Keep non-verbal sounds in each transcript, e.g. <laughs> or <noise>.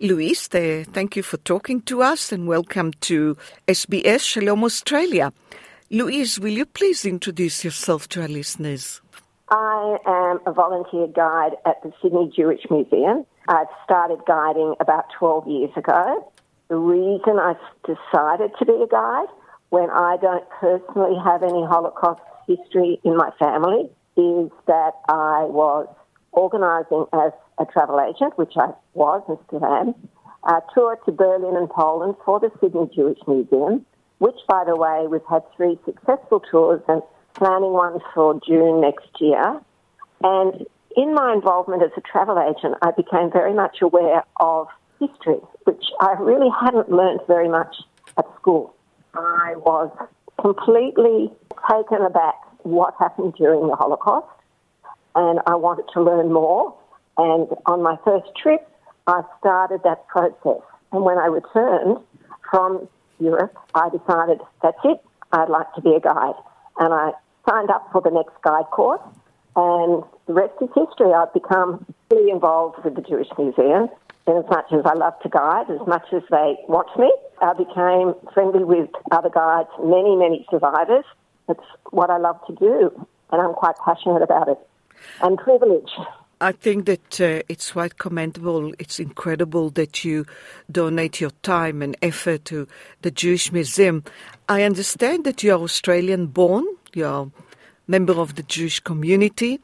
Louise, uh, thank you for talking to us and welcome to SBS Shalom Australia. Louise, will you please introduce yourself to our listeners? I am a volunteer guide at the Sydney Jewish Museum. I started guiding about 12 years ago. The reason I decided to be a guide when I don't personally have any Holocaust history in my family is that I was organising as a travel agent, which I was and still am, a tour to Berlin and Poland for the Sydney Jewish Museum, which, by the way, we've had three successful tours and planning one for June next year. And in my involvement as a travel agent, I became very much aware of history, which I really hadn't learned very much at school. I was completely taken aback what happened during the Holocaust, and I wanted to learn more. And on my first trip, I started that process. And when I returned from Europe, I decided that's it, I'd like to be a guide. And I signed up for the next guide course, and the rest is history. I've become really involved with the Jewish Museum. And as much as I love to guide, as much as they watch me, I became friendly with other guides, many, many survivors. It's what I love to do, and I'm quite passionate about it and privileged. I think that uh, it's quite commendable. It's incredible that you donate your time and effort to the Jewish Museum. I understand that you are Australian born, you're a member of the Jewish community.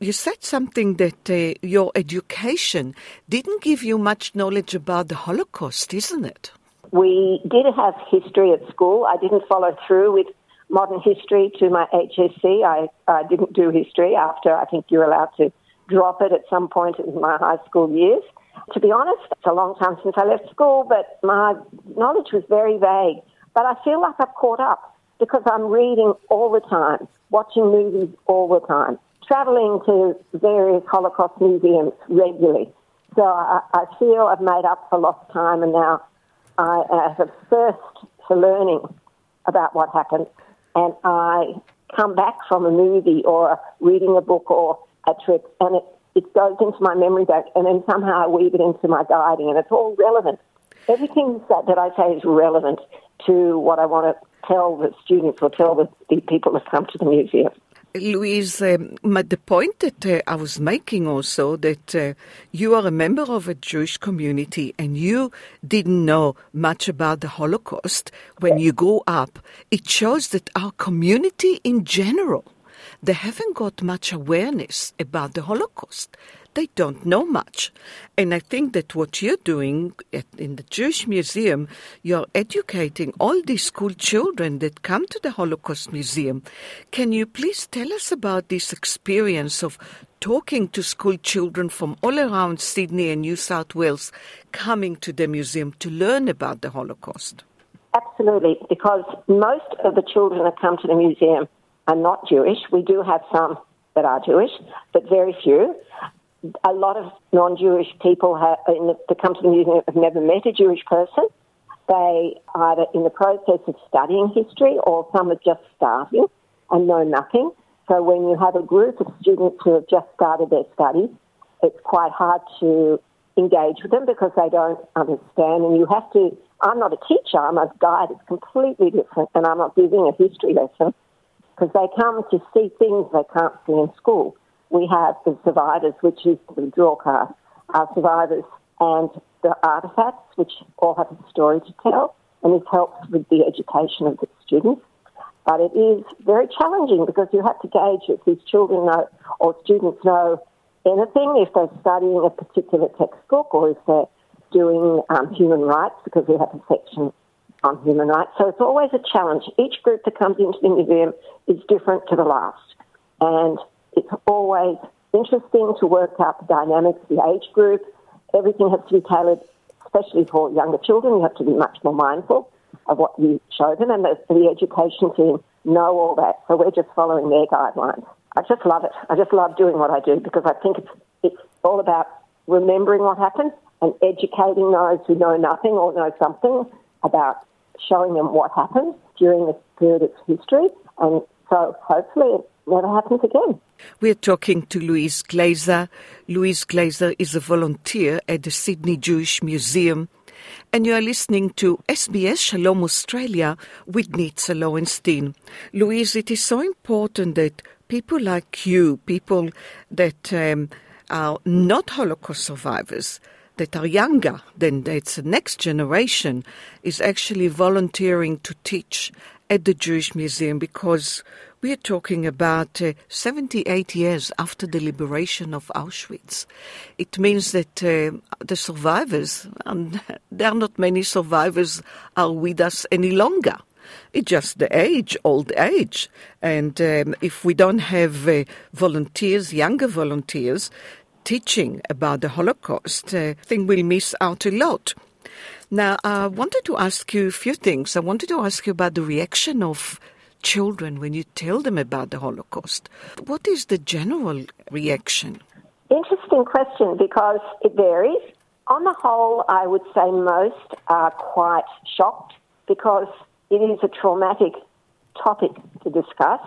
You said something that uh, your education didn't give you much knowledge about the Holocaust, isn't it? We did have history at school. I didn't follow through with modern history to my HSC. I, I didn't do history after I think you're allowed to drop it at some point in my high school years. To be honest, it's a long time since I left school, but my knowledge was very vague. But I feel like I've caught up because I'm reading all the time, watching movies all the time, traveling to various Holocaust museums regularly. So I, I feel I've made up for lost time and now I have a thirst for learning about what happened. And I come back from a movie or reading a book or a trip and it, it goes into my memory bank and then somehow I weave it into my guiding and it's all relevant. Everything that, that I say is relevant to what I want to tell the students or tell the, the people that come to the museum. Louise, um, the point that uh, I was making also that uh, you are a member of a Jewish community and you didn't know much about the Holocaust when you grew up, it shows that our community in general, they haven't got much awareness about the Holocaust they don't know much. And I think that what you're doing at, in the Jewish Museum, you're educating all these school children that come to the Holocaust Museum. Can you please tell us about this experience of talking to school children from all around Sydney and New South Wales coming to the museum to learn about the Holocaust? Absolutely, because most of the children that come to the museum are not Jewish. We do have some that are Jewish, but very few a lot of non-Jewish people have, in the, that come to the museum have never met a Jewish person. They either in the process of studying history or some are just starting and know nothing. So when you have a group of students who have just started their studies, it's quite hard to engage with them because they don't understand and you have to I'm not a teacher, I'm a guide, it's completely different and I'm not giving a history lesson because they come to see things they can't see in school we have the survivors, which is the draw card, our survivors and the artefacts, which all have a story to tell, and this helps with the education of the students. But it is very challenging because you have to gauge if these children know or students know anything, if they're studying a particular textbook or if they're doing um, human rights, because we have a section on human rights. So it's always a challenge. Each group that comes into the museum is different to the last. And it's always interesting to work out the dynamics, the age group. Everything has to be tailored especially for younger children, you have to be much more mindful of what you show them, and the, the education team know all that. So we're just following their guidelines. I just love it. I just love doing what I do because I think it's it's all about remembering what happened and educating those who know nothing or know something about showing them what happened during this period of history. And so hopefully never happens again. We're talking to Louise Glaser. Louise Glaser is a volunteer at the Sydney Jewish Museum. And you are listening to SBS Shalom Australia with Nitza Lowenstein. Louise, it is so important that people like you, people that um, are not Holocaust survivors, that are younger than it's the next generation, is actually volunteering to teach at the Jewish Museum because we are talking about uh, 78 years after the liberation of Auschwitz. It means that uh, the survivors, and <laughs> there are not many survivors, are with us any longer. It's just the age, old age. And um, if we don't have uh, volunteers, younger volunteers, teaching about the Holocaust, uh, I think we'll miss out a lot. Now, I wanted to ask you a few things. I wanted to ask you about the reaction of children when you tell them about the Holocaust. What is the general reaction? Interesting question because it varies. On the whole, I would say most are quite shocked because it is a traumatic topic to discuss,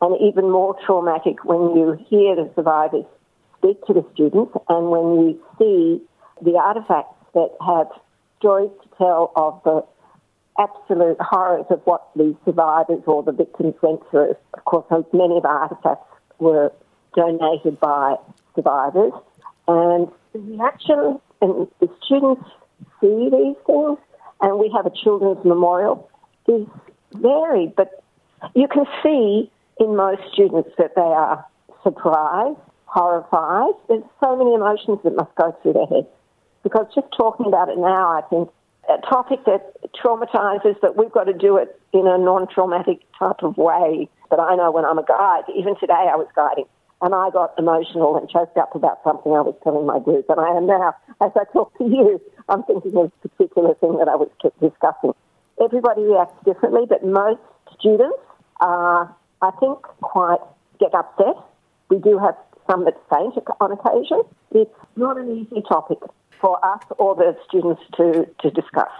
and even more traumatic when you hear the survivors speak to the students and when you see the artifacts that have stories to tell of the absolute horrors of what the survivors or the victims went through. Of course, many of the artifacts were donated by survivors, and the reaction and the students see these things, and we have a children's memorial is varied, but you can see in most students that they are surprised, horrified. There's so many emotions that must go through their heads. Because just talking about it now, I think a topic that traumatizes, but we've got to do it in a non-traumatic type of way. But I know when I'm a guide, even today I was guiding, and I got emotional and choked up about something I was telling my group. And I am now, as I talk to you, I'm thinking of a particular thing that I was discussing. Everybody reacts differently, but most students are, I think, quite get upset. We do have some that faint on occasion. It's not an easy topic for us or the students to, to discuss.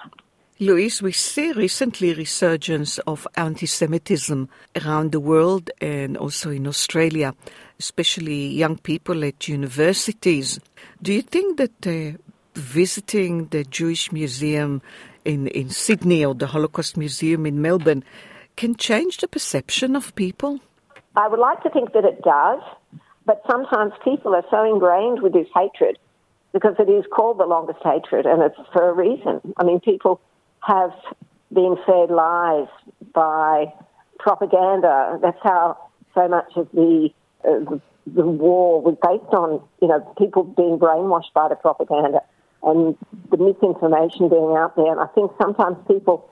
Louise, we see recently resurgence of anti-Semitism around the world and also in Australia, especially young people at universities. Do you think that uh, visiting the Jewish Museum in, in Sydney or the Holocaust Museum in Melbourne can change the perception of people? I would like to think that it does, but sometimes people are so ingrained with this hatred because it is called the longest hatred and it's for a reason. I mean, people have been fed lies by propaganda. That's how so much of the, uh, the, the war was based on, you know, people being brainwashed by the propaganda and the misinformation being out there. And I think sometimes people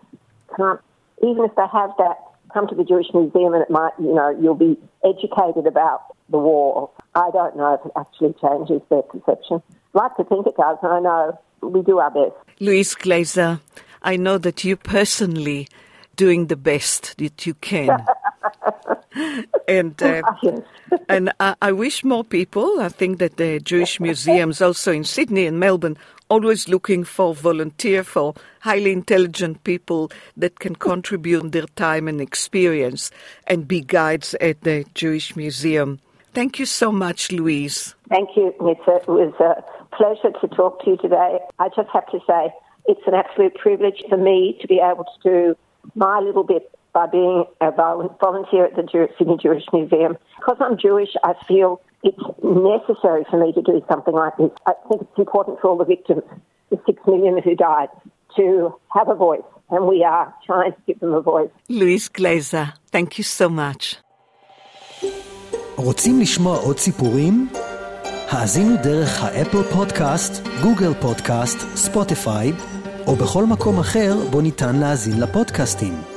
can't, even if they have that, come to the Jewish Museum and it might, you know, you'll be educated about the war. I don't know if it actually changes their perception i like to think it does, and I know we do our best. Louise Glaser, I know that you personally doing the best that you can. <laughs> and uh, <laughs> and I, I, wish more people. I think that the Jewish museums, also in Sydney and Melbourne, always looking for volunteer for highly intelligent people that can contribute their time and experience and be guides at the Jewish Museum. Thank you so much, Louise. Thank you, Nitza. It was a pleasure to talk to you today. I just have to say it's an absolute privilege for me to be able to do my little bit by being a volunteer at the Sydney Jewish Museum. Because I'm Jewish, I feel it's necessary for me to do something like this. I think it's important for all the victims, the six million who died, to have a voice, and we are trying to give them a voice. Louise Glazer, thank you so much. רוצים לשמוע עוד סיפורים? האזינו דרך האפל פודקאסט, גוגל פודקאסט, ספוטיפיי, או בכל מקום אחר בו ניתן להאזין לפודקאסטים.